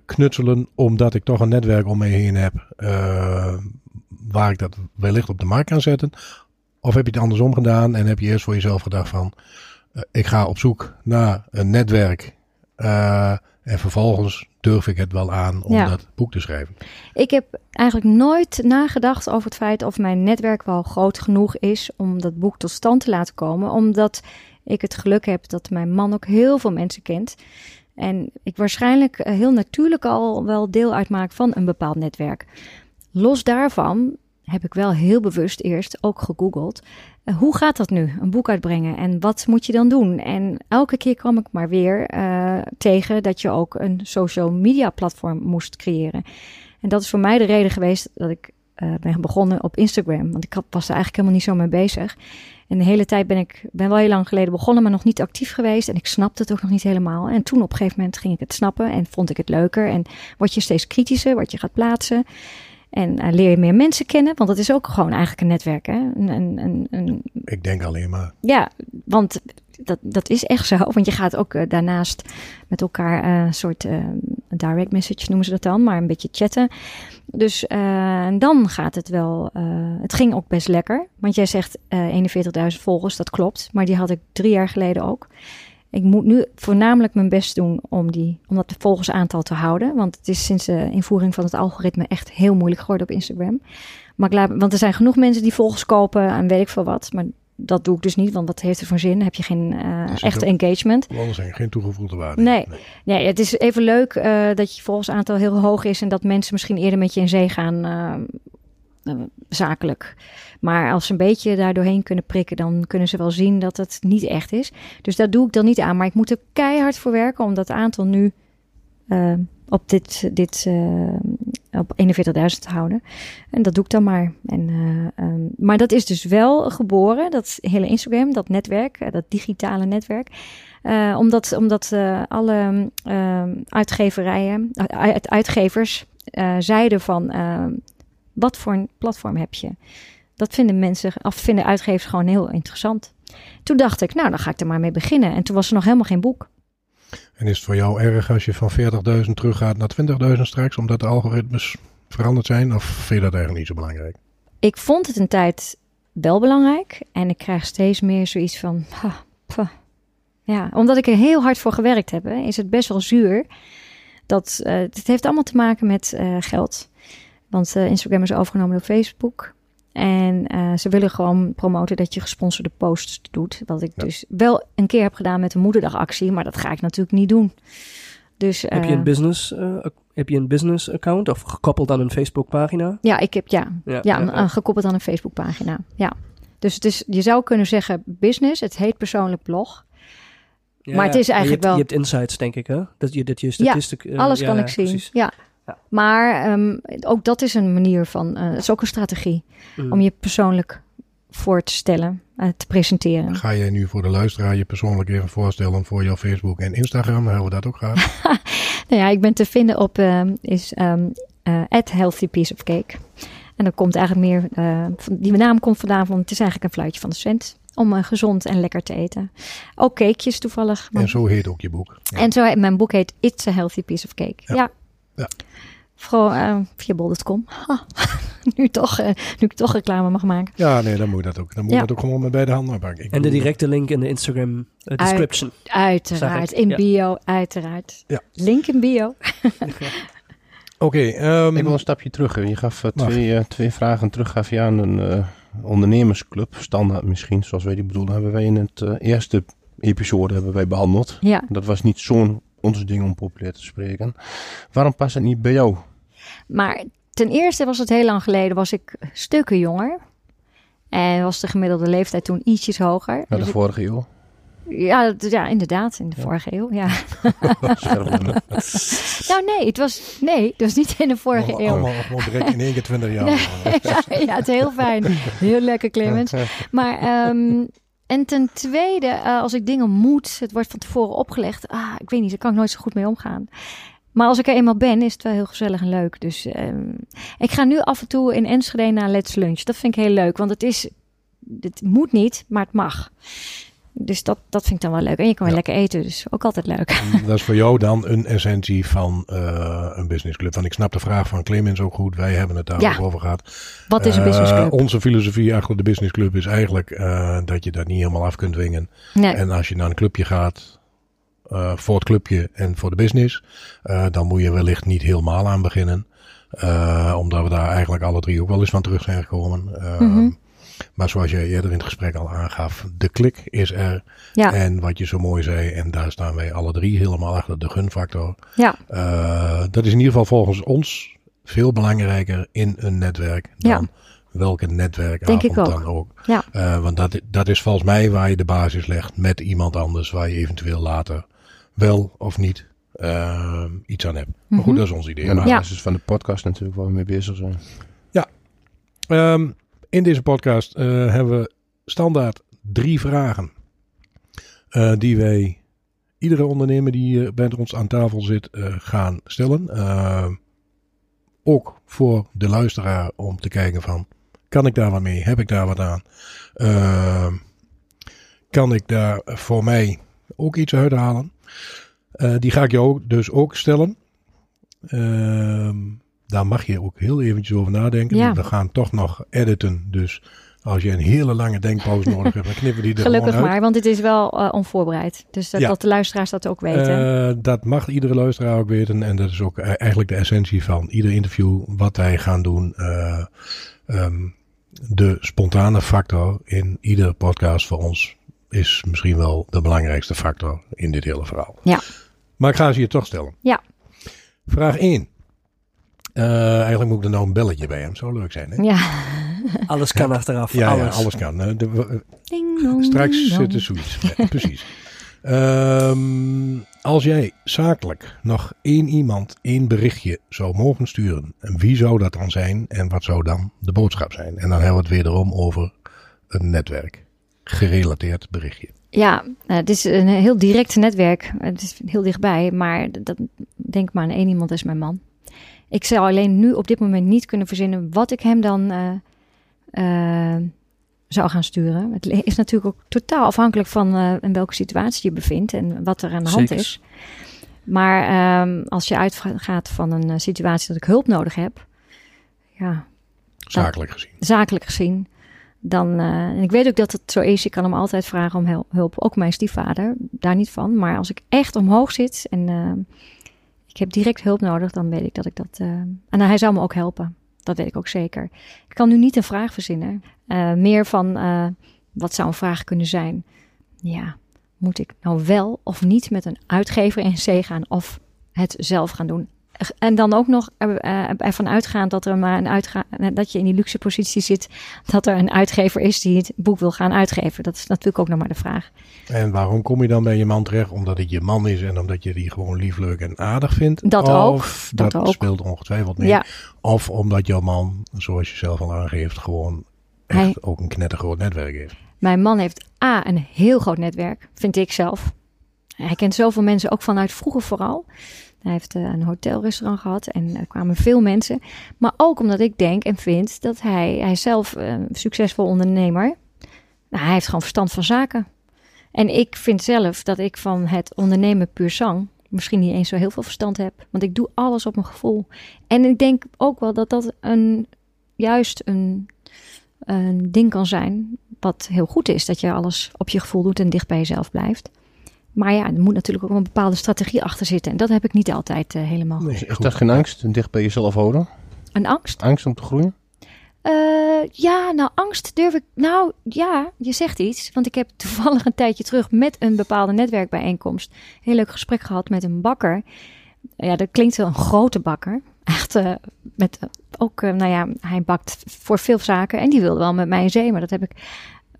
knutselen omdat ik toch een netwerk om me heen heb waar ik dat wellicht op de markt kan zetten? Of heb je het andersom gedaan en heb je eerst voor jezelf gedacht van ik ga op zoek naar een netwerk en vervolgens durf ik het wel aan om Ja. dat boek te schrijven. Ik heb eigenlijk nooit nagedacht over het feit of mijn netwerk wel groot genoeg is om dat boek tot stand te laten komen. Omdat ik het geluk heb dat mijn man ook heel veel mensen kent. En ik waarschijnlijk eh, heel natuurlijk al wel deel uitmaak van een bepaald netwerk. Los daarvan heb ik wel heel bewust eerst ook gegoogeld. eh, hoe gaat dat nu, een boek uitbrengen? En wat moet je dan doen? En elke keer kwam ik maar weer eh, tegen dat je ook een social media platform moest creëren. En dat is voor mij de reden geweest dat ik eh, ben begonnen op Instagram. Want ik was er eigenlijk helemaal niet zo mee bezig. En de hele tijd ben ik ben wel heel lang geleden begonnen, maar nog niet actief geweest. En ik snapte het ook nog niet helemaal. En toen op een gegeven moment ging ik het snappen en vond ik het leuker. En word je steeds kritischer, wat je gaat plaatsen. En eh, leer je meer mensen kennen, want dat is ook gewoon eigenlijk een netwerk. Hè? Een, een, een, Ik denk alleen maar. ja, want dat, dat is echt zo. Want je gaat ook eh, daarnaast met elkaar eh, een soort direct message noemen ze dat dan, maar een beetje chatten. Dus en dan gaat het wel. het ging ook best lekker. Want jij zegt eh 41.000 volgers, dat klopt. Maar die had ik drie jaar geleden ook. Ik moet nu voornamelijk mijn best doen om, die, om dat volgersaantal te houden. Want het is sinds de invoering van het algoritme echt heel moeilijk geworden op Instagram. Maar ik laat, want er zijn genoeg mensen die volgers kopen en weet ik veel wat. Maar dat doe ik dus niet, want wat heeft er voor zin? Heb je geen ook- engagement? Anders zijn geen toegevoegde waarde. Nee. Nee, het is even leuk eh, dat je volgsaantal heel hoog is en dat mensen misschien eerder met je in zee gaan, eh, zakelijk. Maar als ze een beetje daar doorheen kunnen prikken, dan kunnen ze wel zien dat het niet echt is. Dus daar doe ik dan niet aan. Maar ik moet er keihard voor werken om dat aantal nu eh, op dit, dit eh, op 41.000 te houden. En dat doe ik dan maar. En, eh, ehm, maar dat is dus wel geboren, dat hele Instagram, dat netwerk, eh, dat digitale netwerk. Eh, omdat omdat eh, alle ehm, uitgeverijen, uit- uitgevers eh, zeiden van ehm, wat voor een platform heb je? Dat vinden mensen, of vinden uitgevers gewoon heel interessant. Toen dacht ik, nou dan ga ik er maar mee beginnen. En toen was er nog helemaal geen boek. En is het voor jou erg als je van 40.000 teruggaat naar 20.000 straks, omdat de algoritmes veranderd zijn? Of vind je dat eigenlijk niet zo belangrijk? Ik vond het een tijd wel belangrijk. En ik krijg steeds meer zoiets van. "Ha, pah." Ja, omdat ik er heel hard voor gewerkt heb, hè, is het best wel zuur. Dat, eh, het heeft allemaal te maken met eh, geld. Want eh, Instagram is overgenomen door Facebook. En eh, ze willen gewoon promoten dat je gesponsorde posts doet. Wat ik Ja. dus wel een keer heb gedaan met de moederdagactie. Maar dat ga ik natuurlijk niet doen. Dus, Heb je eh, een business, heb je een business account of gekoppeld aan een Facebook pagina? Ja, ik heb ja, Ja, ja, een- een gekoppeld aan een Facebookpagina. Ja. Dus het is, je zou kunnen zeggen business. Het heet persoonlijk blog. Maar het is je eigenlijk hebt, wel- Je hebt insights, denk ik, hè? Dat je, dat je statistiek... Alles kan ik zien. precies. Ja. Ja. Maar ehm, ook dat is een manier van. eh, het is ook een strategie Mm. om je persoonlijk voor te stellen, eh, te presenteren. Ga jij nu voor de luisteraar je persoonlijk even voorstellen voor jouw Facebook en Instagram? Hebben we dat ook gehad? Nou ja, ik ben te vinden op ehm, is ehm eh, at healthy piece of cake. En dat komt eigenlijk meer, eh, die naam komt vandaan van, het is eigenlijk een fluitje van de cent. Om gezond en lekker te eten. Ook cakejes toevallig. maar- en zo heet ook je boek. Ja. En zo, heet- mijn boek heet It's a Healthy Piece of Cake. Ja. Ja. Ja. Vooral eh, via bol.com. Nu, toch, eh, nu ik toch reclame mag maken. Ja, nee, dan moet je dat ook. Dan moet je Ja. dat ook gewoon met beide handen pakken. Ik En de directe link in de Instagram eh, description. Uiteraard. In ja. bio, uiteraard. Ja. Link in bio. Oké, ehm, Ik wil een stapje terug. Je gaf twee, twee vragen terug, gaf je aan een, eh, ondernemersclub, standaard misschien, zoals wij die bedoelen, hebben wij in het eh, eerste episode hebben wij behandeld. Ja, Dat was niet zo'n ons ding om populair te spreken. Waarom past het niet bij jou? maar ten eerste was het heel lang geleden, was ik stukken jonger. En was de gemiddelde leeftijd toen ietsjes hoger. Dus de ik- vorige eeuw? ja, dat- ja, inderdaad, in de vorige eeuw. Ja. Nou nee, het was, nee, het was niet in de vorige Allemaal- eeuw. Allemaal direct in één keer 20 jaar. Nee. ja, het is heel fijn. Heel lekker, Clemens. Maar, ehm, en ten tweede, eh, als ik dingen moet, het wordt van tevoren opgelegd. Ah, ik weet niet, daar kan ik nooit zo goed mee omgaan. Maar als ik er eenmaal ben, is het wel heel gezellig en leuk. Dus ehm, ik ga nu af en toe in Enschede naar Let's Lunch. Dat vind ik heel leuk, want het is, het moet niet, maar het mag. Dus dat, dat vind ik dan wel leuk. En je kan weer Ja. lekker eten, dus ook altijd leuk. Dat is voor jou dan een essentie van eh, een businessclub. Want ik snap de vraag van Clemens ook goed. Wij hebben het daar Ja. ook over gehad. Wat is een Eh, businessclub? onze filosofie achter de businessclub is eigenlijk eh, dat je dat niet helemaal af kunt dwingen. Nee. En als je naar een clubje gaat, voor het clubje en voor de business, dan moet je wellicht niet helemaal aan beginnen. Omdat we daar eigenlijk alle drie ook wel eens van terug zijn gekomen. Mhm. Maar zoals je eerder in het gesprek al aangaf, de klik is er. Ja. En wat je zo mooi zei, en daar staan wij alle drie helemaal achter, de gunfactor. Ja, Eh, dat is in ieder geval volgens ons veel belangrijker in een netwerk dan welke netwerkavond Denk ik ook. dan ook. ja. Eh, want dat, dat is volgens mij waar je de basis legt met iemand anders, waar je eventueel later wel of niet eh, iets aan hebt. Maar goed, Mhm. dat is ons idee. En de Ja. basis van de podcast natuurlijk waar we mee bezig zijn. ehm, in deze podcast eh, hebben we standaard drie vragen eh, die wij iedere ondernemer die hier bij ons aan tafel zit eh, gaan stellen. Eh, ook voor de luisteraar om te kijken van, kan ik daar wat mee? Heb ik daar wat aan? Eh, kan ik daar voor mij ook iets uithalen? Eh, die ga ik jou dus ook stellen. Ehm, daar mag je ook heel eventjes over nadenken. Ja. We gaan toch nog editen. Dus als je een hele lange denkpauze nodig hebt, dan knippen die er Gelukkig uit. maar, want het is wel eh, onvoorbereid. Dus dat, Ja. dat de luisteraars dat ook weten. Eh, dat mag iedere luisteraar ook weten. En dat is ook e- eigenlijk de essentie van ieder interview. Wat wij gaan doen. Eh, ehm, de spontane factor in iedere podcast voor ons is misschien wel de belangrijkste factor in dit hele verhaal. Ja. Maar ik ga ze je toch stellen. Ja. Vraag 1. Eh, eigenlijk moet ik er nou een belletje bij hebben. Zou leuk zijn, hè? ja. Alles kan achteraf. Ja, alles. ja, alles kan. Eh, de- we- Ding dong, Straks ding zit er zoiets. Precies. Ehm, als jij zakelijk nog één iemand één berichtje zou mogen sturen, en wie zou dat dan zijn en wat zou dan de boodschap zijn? En dan hebben we het wederom over een netwerk. Gerelateerd berichtje. Ja, nou, het is een heel direct netwerk. Het is heel dichtbij, maar dat, denk maar aan één iemand, dat is mijn man. Ik zou alleen nu op dit moment niet kunnen verzinnen wat ik hem dan eh, eh, zou gaan sturen. Het is natuurlijk ook totaal afhankelijk van eh, in welke situatie je bevindt en wat er aan de hand Zeker. is. Maar ehm, als je uitgaat van een situatie dat ik hulp nodig heb, ja, Zakelijk gezien. zakelijk gezien. Dan, en ik weet ook dat het zo is. Ik kan hem altijd vragen om hulp. Ook mijn stiefvader, daar niet van. Maar als ik echt omhoog zit en eh, ik heb direct hulp nodig, dan weet ik dat ik dat. eh, en hij zou me ook helpen. Dat weet ik ook zeker. Ik kan nu niet een vraag verzinnen. Eh, meer van eh, wat zou een vraag kunnen zijn? Ja, moet ik nou wel of niet met een uitgever in zee gaan of het zelf gaan doen? En dan ook nog er- eh, ervan uitgaan dat er maar een uitga dat je in die luxe positie zit, dat er een uitgever is die het boek wil gaan uitgeven. Dat is natuurlijk ook nog maar de vraag. En waarom kom je dan bij je man terecht? Omdat het je man is en omdat je die gewoon lief, leuk en aardig vindt? Dat ook, dat dat, ook. speelt ongetwijfeld mee. Ja, Of omdat jouw man, zoals je zelf al aangeeft, gewoon echt Hij- ook een knettergroot netwerk heeft. mijn man heeft A, een heel groot netwerk, vind ik zelf. Hij kent zoveel mensen, ook vanuit vroeger vooral. Hij heeft eh, een hotelrestaurant gehad en er kwamen veel mensen. Maar ook omdat ik denk en vind dat hij, hij zelf eh, een succesvol ondernemer. Nou, hij heeft gewoon verstand van zaken. En ik vind zelf dat ik van het ondernemen puur zang misschien niet eens zo heel veel verstand heb. Want ik doe alles op mijn gevoel. En ik denk ook wel dat dat een, juist een, een ding kan zijn wat heel goed is. Dat je alles op je gevoel doet en dicht bij jezelf blijft. Maar ja, er moet natuurlijk ook een bepaalde strategie achter zitten. En dat heb ik niet altijd eh, helemaal. Nee, Is dat geen angst? Dicht bij jezelf houden? Een angst? Angst om te groeien? Eh, ja, nou, angst durf ik. Nou, ja, je zegt iets. Want ik heb toevallig een tijdje terug met een bepaalde netwerkbijeenkomst. een heel leuk gesprek gehad met een bakker. Ja, dat klinkt wel een grote bakker. Echt, eh, met ook, nou ja, hij bakt voor veel zaken. En die wilde wel met mij in zee, maar dat heb ik.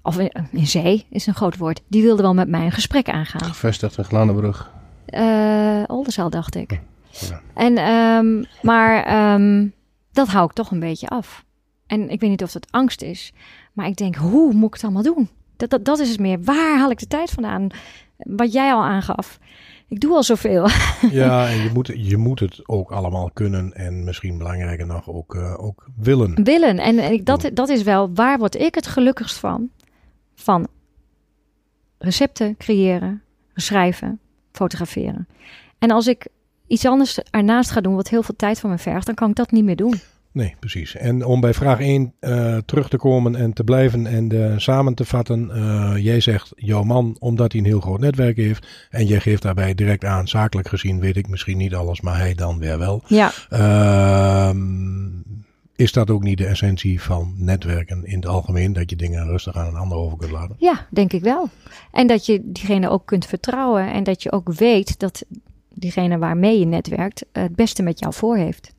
Of in, in zee is een groot woord. Die wilde wel met mij een gesprek aangaan. Gevestigd in Glanenbrug. Eh Oldenzaal, dacht ik. Ja. En, ehm, maar ehm, dat hou ik toch een beetje af. En ik weet niet of het angst is. Maar ik denk, hoe moet ik het allemaal doen? Dat, dat, dat is het meer. Waar haal ik de tijd vandaan? Wat jij al aangaf. Ik doe al zoveel. Ja, en je moet, je moet het ook allemaal kunnen en misschien belangrijker nog ook, eh, ook willen. Willen. En, en ik, dat, dat is wel, waar word ik het gelukkigst van? Van recepten creëren, schrijven, fotograferen. En als ik iets anders ernaast ga doen, wat heel veel tijd van me vergt, dan kan ik dat niet meer doen. Nee, precies. En om bij vraag 1 eh, terug te komen en te blijven en samen te vatten. eh, jij zegt jouw man omdat hij een heel groot netwerk heeft. En jij geeft daarbij direct aan, zakelijk gezien weet ik misschien niet alles, maar hij dan weer wel. Ja, Ehm, is dat ook niet de essentie van netwerken in het algemeen? Dat je dingen rustig aan een ander over kunt laten? ja, denk ik wel. En dat je diegene ook kunt vertrouwen en dat je ook weet dat diegene waarmee je netwerkt het beste met jou voor heeft.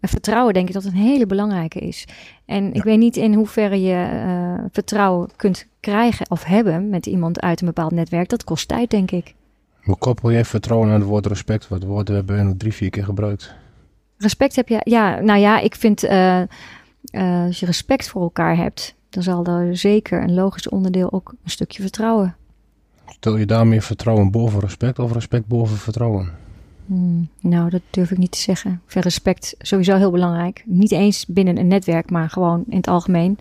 En vertrouwen denk ik dat een hele belangrijke is. En ik Ja. weet niet in hoeverre je eh, vertrouwen kunt krijgen of hebben met iemand uit een bepaald netwerk. Dat kost tijd, denk ik. Hoe koppel je vertrouwen aan het woord respect? Wat woord hebben we nog drie, vier keer gebruikt. Respect heb je, ja, nou ja, ik vind eh, als je respect voor elkaar hebt, dan zal er zeker een logisch onderdeel ook een stukje vertrouwen. Stel je daarmee vertrouwen boven respect of respect boven vertrouwen? Hmm, nou, dat durf ik niet te zeggen. Ik vind respect sowieso heel belangrijk. Niet eens binnen een netwerk, maar gewoon in het algemeen.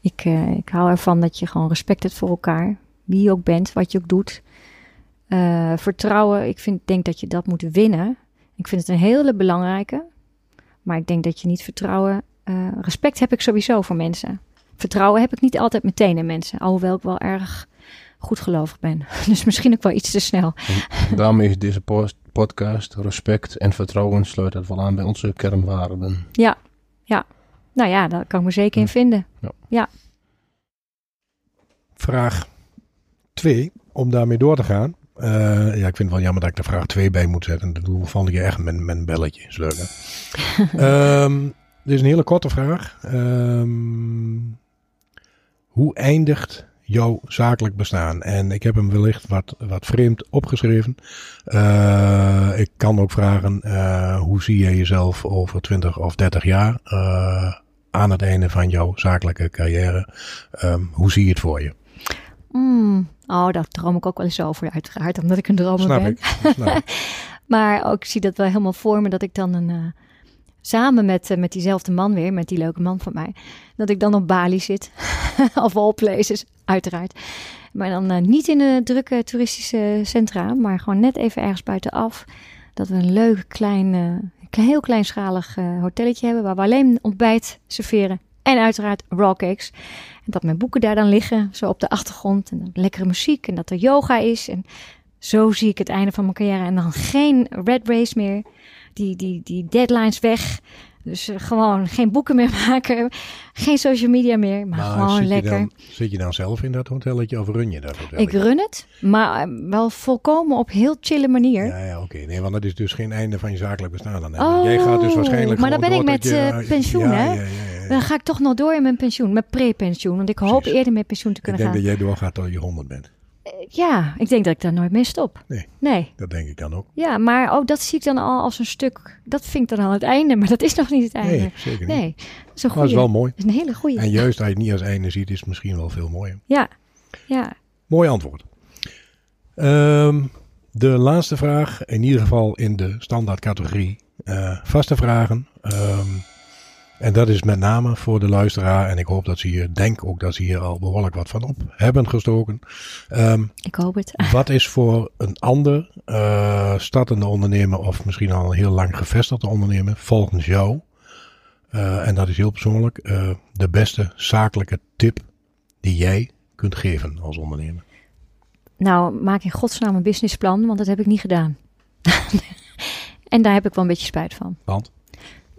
Ik, eh, ik hou ervan dat je gewoon respect hebt voor elkaar. Wie je ook bent, wat je ook doet. Vertrouwen, ik vind, denk dat je dat moet winnen. Ik vind het een hele belangrijke. Maar ik denk dat je niet vertrouwen... eh, respect heb ik sowieso voor mensen. Vertrouwen heb ik niet altijd meteen in mensen. Alhoewel ik wel erg goedgelovig ben. Dus misschien ook wel iets te snel. En daarmee is deze post- podcast, respect en vertrouwen, sluit dat wel aan bij onze kernwaarden. Ja, ja. Nou ja, daar kan ik me zeker in vinden. Vraag 2, om daarmee door te gaan. Eh, ja, ik vind het wel jammer dat ik er vraag 2 bij moet zetten. Dat doe ik je echt met, met een belletje. Is leuk, hè? Ehm, dit is een hele korte vraag. Ehm, hoe eindigt jouw zakelijk bestaan? En ik heb hem wellicht wat, wat vreemd opgeschreven. Eh, ik kan ook vragen, eh, hoe zie je jezelf over 20 of 30 jaar? aan het einde van jouw zakelijke carrière. Ehm, hoe zie je het voor je? Mm, oh, daar droom ik ook wel eens over, uiteraard, omdat ik een dromer Snap ben. ik. Snap. Maar ook, zie dat wel helemaal voor me dat ik dan een, eh, samen met, eh, met diezelfde man weer, met die leuke man van mij, dat ik dan op Bali zit. of all places, uiteraard. Maar dan eh, niet in de drukke toeristische centra, maar gewoon net even ergens buitenaf. Dat we een leuk klein, heel kleinschalig hotelletje hebben waar we alleen ontbijt serveren. En uiteraard raw cakes. Dat mijn boeken daar dan liggen, zo op de achtergrond. En dan lekkere muziek en dat er yoga is. En zo zie ik het einde van mijn carrière. En dan geen red race meer. Die, die, die deadlines weg. Dus eh, gewoon geen boeken meer maken. Geen social media meer. Maar, gewoon lekker. Dan, zit je dan zelf in dat hotelletje of run je dat ik hotelletje? run het, maar eh, wel volkomen op heel chille manier. Ja, ja oké. Nee, want dat is dus geen einde van je zakelijk bestaan. Dan? Oh, Jij gaat dus waarschijnlijk maar dan ben ik met, je- eh, pensioen, ja, hè? Ja, ja, ja. Dan ga ik toch nog door in mijn pensioen, mijn pre-pensioen. Want ik hoop Precies. eerder met pensioen te Ik kunnen denk gaan. dat jij doorgaat tot je 100 bent. Ja, ik denk dat ik daar nooit mee stop. Nee. Nee. Dat denk ik dan ook. Ja, maar ook dat zie ik dan al als een stuk. Dat vind ik dan al het einde, maar dat is nog niet het einde. Nee, zeker niet. Nee, dat is een Maar dat is wel mooi. Dat is een hele goeie. En juist als je het niet als einde ziet, is het misschien wel veel mooier. Ja, ja. Mooi antwoord. Ehm, de laatste vraag, in ieder geval in de standaard categorie eh, vaste vragen. Ehm, en dat is met name voor de luisteraar. En ik hoop dat ze hier, denk ook dat ze hier al behoorlijk wat van op hebben gestoken. Ehm, Ik hoop het. wat is voor een ander eh, startende ondernemer of misschien al een heel lang gevestigde ondernemer volgens jou, eh, en dat is heel persoonlijk, eh, de beste zakelijke tip die jij kunt geven als ondernemer? Nou, maak in godsnaam een businessplan, want dat heb ik niet gedaan. en daar heb ik wel een beetje spijt van. Want?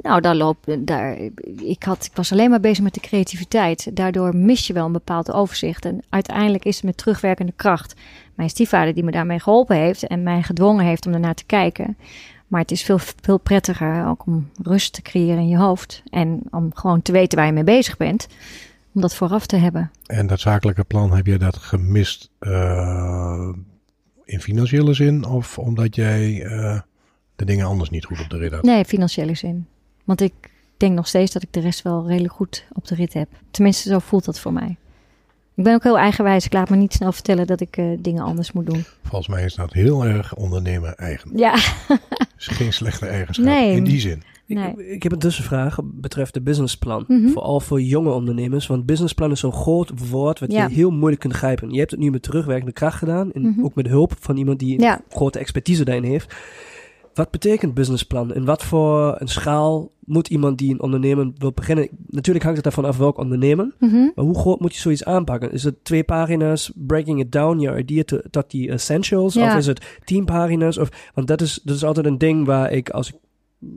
Nou, daar loopt, daar, ik, had, ik was alleen maar bezig met de creativiteit. Daardoor mis je wel een bepaald overzicht. En uiteindelijk is het met terugwerkende kracht. Mijn stiefvader die me daarmee geholpen heeft en mij gedwongen heeft om ernaar te kijken. Maar het is veel, veel prettiger ook om rust te creëren in je hoofd. En om gewoon te weten waar je mee bezig bent. Om dat vooraf te hebben. En dat zakelijke plan, heb je dat gemist eh, in financiële zin? Of omdat jij eh, de dingen anders niet goed op de rit had? Nee, financiële zin. Want ik denk nog steeds dat ik de rest wel redelijk goed op de rit heb. Tenminste, zo voelt dat voor mij. Ik ben ook heel eigenwijs. Ik laat me niet snel vertellen dat ik uh, dingen anders moet doen. Volgens mij is dat heel erg ondernemer eigen. Ja. is geen slechte eigenschap Nee. in die zin. Nee. Ik, ik heb een tussenvraag betreft de businessplan. Mhm. Vooral voor jonge ondernemers. Want businessplan is zo'n groot woord wat Ja. je heel moeilijk kunt grijpen. Je hebt het nu met terugwerkende kracht gedaan. En Mhm. ook met hulp van iemand die Ja. grote expertise daarin heeft. Wat betekent businessplan? En wat voor een schaal moet iemand die een ondernemen wil beginnen? Natuurlijk hangt het daarvan af welk ondernemen. Mhm. Maar hoe groot moet je zoiets aanpakken? Is het twee pagina's, breaking it down, your idea to, tot die essentials? Ja. Of is het tien pagina's? Of, want dat is, dat is altijd een ding waar ik, als ik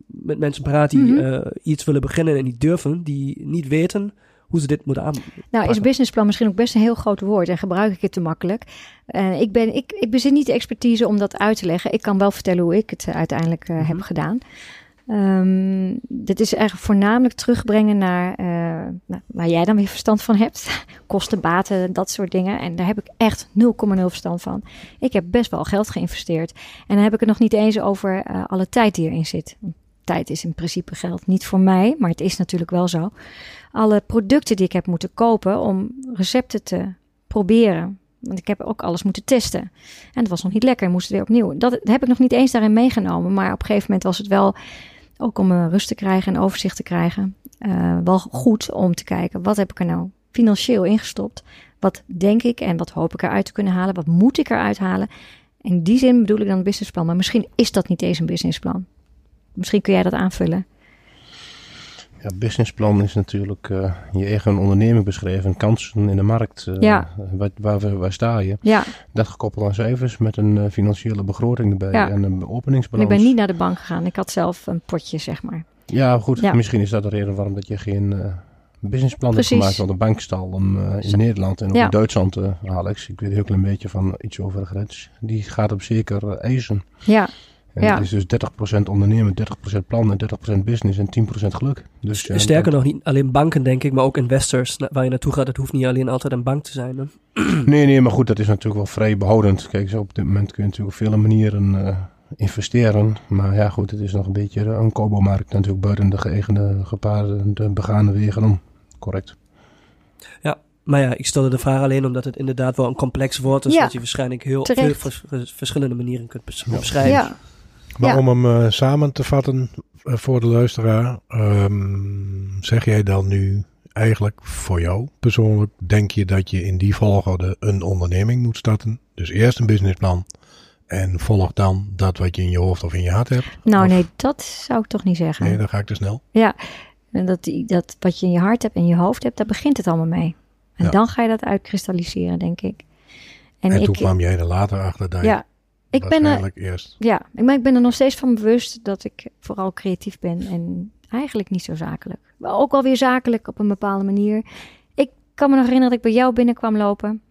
met mensen praat die Mhm. eh, iets willen beginnen en niet durven, die niet weten hoe ze dit moeten aan. Nou, is businessplan misschien ook best een heel groot woord en gebruik ik het te makkelijk. Eh, ik, ben, ik, ik bezit niet de expertise om dat uit te leggen. Ik kan wel vertellen hoe ik het eh, uiteindelijk eh, heb Mhm. gedaan. Ehm, dit is eigenlijk voornamelijk terugbrengen naar uh, nou, waar jij dan weer verstand van hebt. Kosten, baten, dat soort dingen. En daar heb ik echt 0,0 verstand van. Ik heb best wel geld geïnvesteerd. En dan heb ik het nog niet eens over uh, alle tijd die erin zit. Tijd is in principe geld niet voor mij, maar het is natuurlijk wel zo. Alle producten die ik heb moeten kopen om recepten te proberen. Want ik heb ook alles moeten testen. En het was nog niet lekker, moest het weer opnieuw. Dat heb ik nog niet eens daarin meegenomen. Maar op een gegeven moment was het wel, ook om uh, rust te krijgen en overzicht te krijgen, uh, wel goed om te kijken, wat heb ik er nou financieel ingestopt? Wat denk ik en wat hoop ik eruit te kunnen halen? Wat moet ik eruit halen? In die zin bedoel ik dan een businessplan. Maar misschien is dat niet eens een businessplan. Misschien kun jij dat aanvullen. Ja, businessplan is natuurlijk uh, je eigen onderneming beschrijven, kansen in de markt. Uh, ja. waar, waar, waar, sta je? Ja. Dat gekoppeld aan cijfers met een uh, financiële begroting erbij ja. en een openingsbalans. En ik ben niet naar de bank gegaan. Ik had zelf een potje, zeg maar. Ja, goed. Ja. Misschien is dat de reden waarom dat je geen businessplan hebt gemaakt. Want de bank stal hem uh, in Nederland en ook in Duitsland, Alex. Ik weet heel klein beetje van iets over de grens. Die gaat op zeker eisen. Ja. En ja. het is dus 30% ondernemen, 30% plan en 30% business en 10% geluk. Dus, ja, Sterker nog, niet alleen banken denk ik, maar ook investors waar je naartoe gaat. Het hoeft niet alleen altijd een bank te zijn. Hè? Nee, nee, maar goed, dat is natuurlijk wel vrij behoudend. Kijk, zo op dit moment kun je natuurlijk op vele manieren uh, investeren. Maar ja, goed, het is nog een beetje een kobo-markt natuurlijk buiten de geëigende gepaarde, de begane wegen om. Correct. Ja, maar ja, ik stelde de vraag alleen omdat het inderdaad wel een complex woord is. Ja, dat je waarschijnlijk heel veel vers verschillende manieren kunt beschrijven. Ja. Maar Ja. om hem uh, samen te vatten uh, voor de luisteraar, um, zeg jij dan nu eigenlijk voor jou persoonlijk, denk je dat je in die volgorde een onderneming moet starten? Dus eerst een businessplan en volg dan dat wat je in je hoofd of in je hart hebt? Nou Of- nee, dat zou ik toch niet zeggen. Nee, dan ga ik te snel. Ja, en dat, dat wat je in je hart hebt en je hoofd hebt, daar begint het allemaal mee. En Ja. dan ga je dat uitkristalliseren, denk ik. En, En, ik, toen kwam jij er later achter dat je ja, ik ben er, eerst... ja, ik- maar ik ben er nog steeds van bewust dat ik vooral creatief ben en eigenlijk niet zo zakelijk. Maar ook wel weer zakelijk op een bepaalde manier. Ik kan me nog herinneren dat ik bij jou binnenkwam lopen.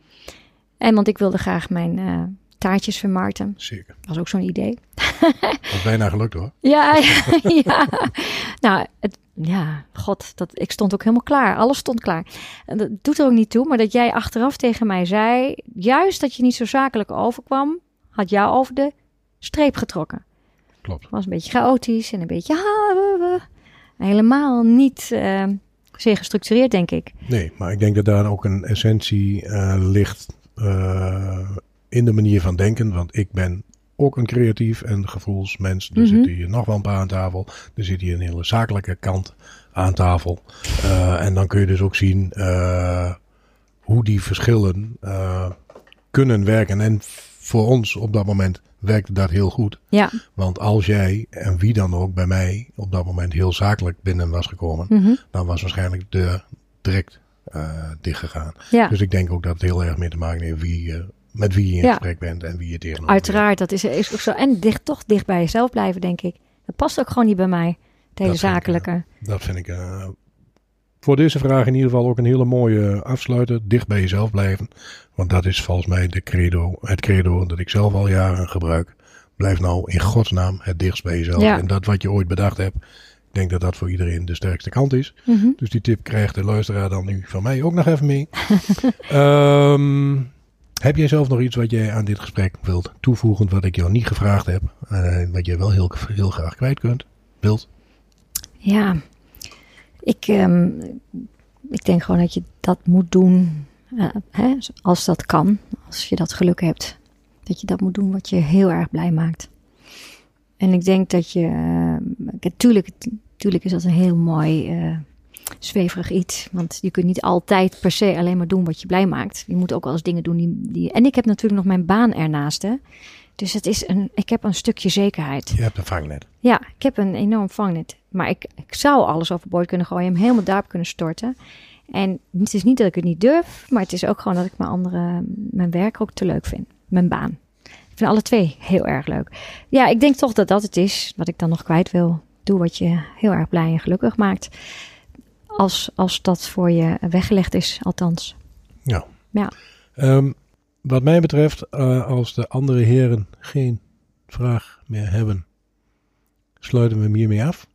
En want ik wilde graag mijn eh, taartjes vermarkten. Zeker. Dat was ook zo'n idee. Dat bijna gelukt hoor. Ja, ja, ja. Nou, het, ja, god, dat, ik stond ook helemaal klaar. Alles stond klaar. En dat doet er ook niet toe, maar dat jij achteraf tegen mij zei... juist dat je niet zo zakelijk overkwam... had jou over de streep getrokken. Klopt. Het was een beetje chaotisch en een beetje... helemaal niet eh, zeer gestructureerd, denk ik. Nee, maar ik denk dat daar ook een essentie eh, ligt eh, in de manier van denken. Want ik ben ook een creatief en gevoelsmens. Er Mhm. zitten hier nog wel een paar aan tafel. Er zit hier een hele zakelijke kant aan tafel. En dan kun je dus ook zien hoe die verschillen kunnen werken. En voor ons op dat moment werkte dat heel goed. Ja, Want als jij en wie dan ook bij mij op dat moment heel zakelijk binnen was gekomen, mhm. dan was waarschijnlijk de deur direct uh, dichtgegaan. ja. Dus ik denk ook dat het heel erg mee te maken heeft wie, uh, met wie je in Ja. gesprek bent en wie je tegenover uiteraard. Dat is, is ook zo. En dicht, toch dicht bij jezelf blijven, denk ik. Dat past ook gewoon niet bij mij. hele Dat vind ik, zakelijke. Dat vind ik eh, voor deze vraag in ieder geval ook een hele mooie afsluiter. Dicht bij jezelf blijven. Want dat is volgens mij de credo, het credo dat ik zelf al jaren gebruik. Blijf nou in godsnaam het dichtst bij jezelf. Ja. En dat wat je ooit bedacht hebt. Ik denk dat dat voor iedereen de sterkste kant is. Mhm. Dus die tip krijgt de luisteraar dan nu van mij ook nog even mee. Ehm, heb jij zelf nog iets wat jij aan dit gesprek wilt toevoegen, wat ik jou niet gevraagd heb, eh, wat jij wel heel, heel graag kwijt kunt, wilt? Ja, ik, ehm, ik denk gewoon dat je dat moet doen eh, hè, als dat kan. Als je dat geluk hebt. Dat je dat moet doen wat je heel erg blij maakt. En ik denk dat je... Natuurlijk tuurlijk is dat een heel mooi eh, zweverig iets. Want je kunt niet altijd per se alleen maar doen wat je blij maakt. Je moet ook wel eens dingen doen die... die en ik heb natuurlijk nog mijn baan ernaast. Hè. Dus het is een, ik heb een stukje zekerheid. Je hebt een vangnet. Ja, ik heb een enorm vangnet. Maar ik, ik zou alles overboord kunnen gooien, hem helemaal daarop kunnen storten. En het is niet dat ik het niet durf, maar het is ook gewoon dat ik mijn andere, mijn werk ook te leuk vind. Mijn baan. Ik vind alle twee heel erg leuk. Ja, ik denk toch dat dat het is wat ik dan nog kwijt wil. Doe wat je heel erg blij en gelukkig maakt. Als, als dat voor je weggelegd is, althans. Ja. Ja. Ehm, wat mij betreft, eh, als de andere heren geen vraag meer hebben, sluiten we hem hiermee af.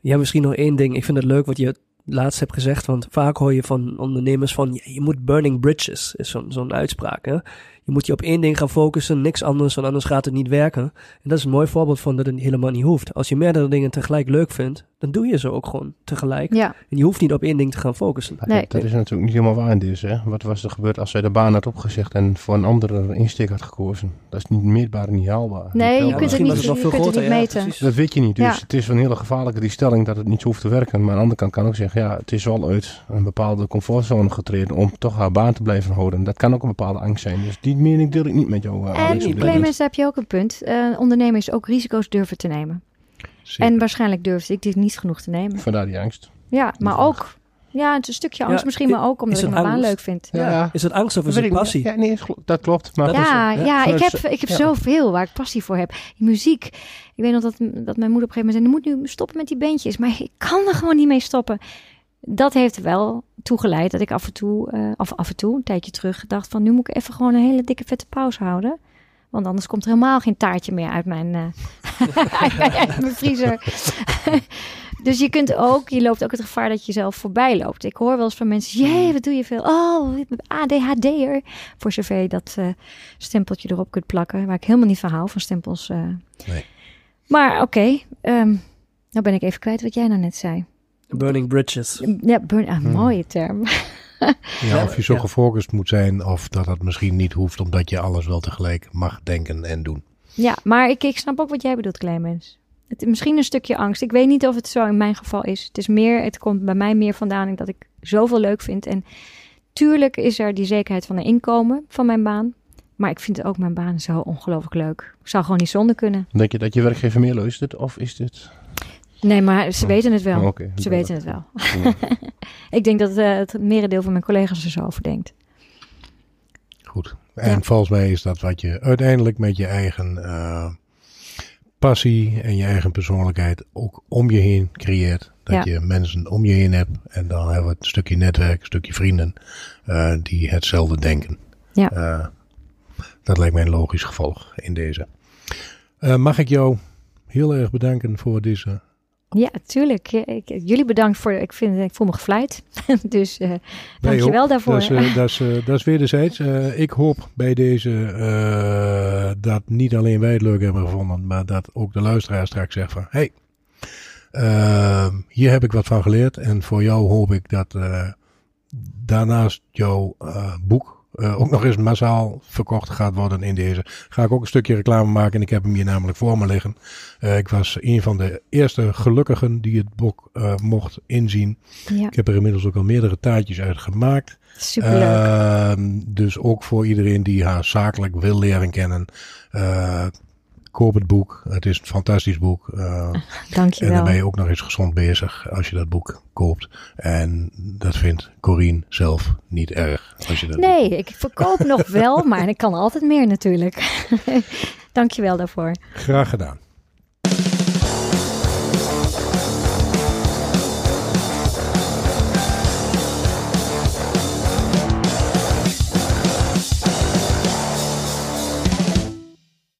Ja, misschien nog één ding. Ik vind het leuk wat je laatst hebt gezegd. Want vaak hoor je van ondernemers van... je moet burning bridges, is zo'n zo'n uitspraak. Hè? Je moet je op één ding gaan focussen, niks anders, want anders gaat het niet werken. En dat is een mooi voorbeeld van dat het helemaal niet hoeft. Als je meerdere dingen tegelijk leuk vindt, dan doe je ze ook gewoon tegelijk. Ja, En je hoeft niet op één ding te gaan focussen. Nee. dat, dat is natuurlijk niet helemaal waar in deze. Hè? Wat was er gebeurd als zij de baan had opgezegd en voor een andere insteek had gekozen? Dat is niet meetbaar en niet haalbaar. Nee, Niet je kunt het misschien niet- je veel kunt het groter, niet ja, meten. precies. Dat weet je niet. Dus Ja. het is een hele gevaarlijke die stelling dat het niet hoeft te werken. Maar aan de andere kant kan ook zeggen, ja, het is wel uit een bepaalde comfortzone getreden om toch haar baan te blijven houden. Dat kan ook een bepaalde angst zijn. Dus die mening deel ik niet met jou. eh, en Clemens, daar heb je ook een punt. Eh ondernemen is ook risico's durven te nemen. Zeker. En waarschijnlijk durfde ik dit niet genoeg te nemen. Vandaar die angst. Ja, maar ook... Ja, het is een stukje angst Ja, misschien, maar ook omdat ik het mijn baan leuk vind. Ja, ja. Is het angst of is het passie? Ja, nee, dat klopt. Maar Dat goed, is Ja, het, ja, ik heb, ik heb ja. zoveel waar ik passie voor heb. Die muziek. Ik weet nog dat, dat mijn moeder op een gegeven moment zei... "Je moet nu stoppen met die bandjes. Maar ik kan er gewoon niet mee stoppen. Dat heeft wel toegeleid dat ik af en toe... eh, of af en toe, een tijdje terug, dacht van... nu moet ik even gewoon een hele dikke vette pauze houden. Want anders komt er helemaal geen taartje meer uit mijn, eh, uit mijn vriezer. dus je kunt ook... Je loopt ook het gevaar dat je jezelf voorbij loopt. Ik hoor wel eens van mensen... Jee, wat doe je veel? Oh, ADHD'er. Voor zover je dat eh, stempeltje erop kunt plakken. Waar ik helemaal niet van hou, van stempels. Nee. Maar oké, ehm, nou ben ik even kwijt wat jij nou net zei. Burning bridges. Ja, burn, ah, Hmm. mooie term. Ja, of je zo Ja. gefocust moet zijn, of dat het misschien niet hoeft, omdat je alles wel tegelijk mag denken en doen. Ja, maar ik, ik snap ook wat jij bedoelt, Clemens. Het is misschien een stukje angst. Ik weet niet of het zo in mijn geval is. Het is meer, het komt bij mij meer vandaan dat ik zoveel leuk vind. En tuurlijk is er die zekerheid van een inkomen van mijn baan. Maar ik vind ook mijn baan zo ongelooflijk leuk. Ik zou gewoon niet zonder kunnen. Denk je dat je werkgever meer luistert? Of is dit... Nee, maar ze Oh. weten het wel. Oh. Ze weten het wel. Ja. Ik denk dat eh, het merendeel van mijn collega's er zo over denkt. Goed. En Ja. volgens mij is dat wat je uiteindelijk met je eigen eh, passie en je eigen persoonlijkheid ook om je heen creëert. Dat je mensen om je heen hebt. En dan hebben we een stukje netwerk, een stukje vrienden eh, die hetzelfde denken. Ja. Dat lijkt mij een logisch gevolg in deze. Mag ik jou heel erg bedanken voor deze Ja, tuurlijk. Ik, jullie bedankt voor. Ik, vind, ik voel me gevleid. dus Nee, dankjewel hoop. daarvoor. Dat is, eh, dat, is, eh, dat is wederzijds. Eh, ik hoop bij deze dat niet alleen wij het leuk hebben gevonden, maar dat ook de luisteraar straks zegt van, hey, hier heb ik wat van geleerd. En voor jou hoop ik dat daarnaast jouw boek eh, ook nog eens massaal verkocht gaat worden in deze. Ga ik ook een stukje reclame maken en ik heb hem hier namelijk voor me liggen. Eh, ik was een van de eerste gelukkigen die het boek eh, mocht inzien. ja, Ik heb er inmiddels ook al meerdere taartjes uit gemaakt. superleuk. Ehm, dus ook voor iedereen die haar zakelijk wil leren kennen. Koop het boek. Het is een fantastisch boek. Eh, en dankjewel. dan ben je ook nog eens gezond bezig als je dat boek koopt. En dat vindt Corine zelf niet erg. Als je dat Nee, ik verkoop nog wel, maar ik kan altijd meer natuurlijk. dankjewel daarvoor. Graag gedaan.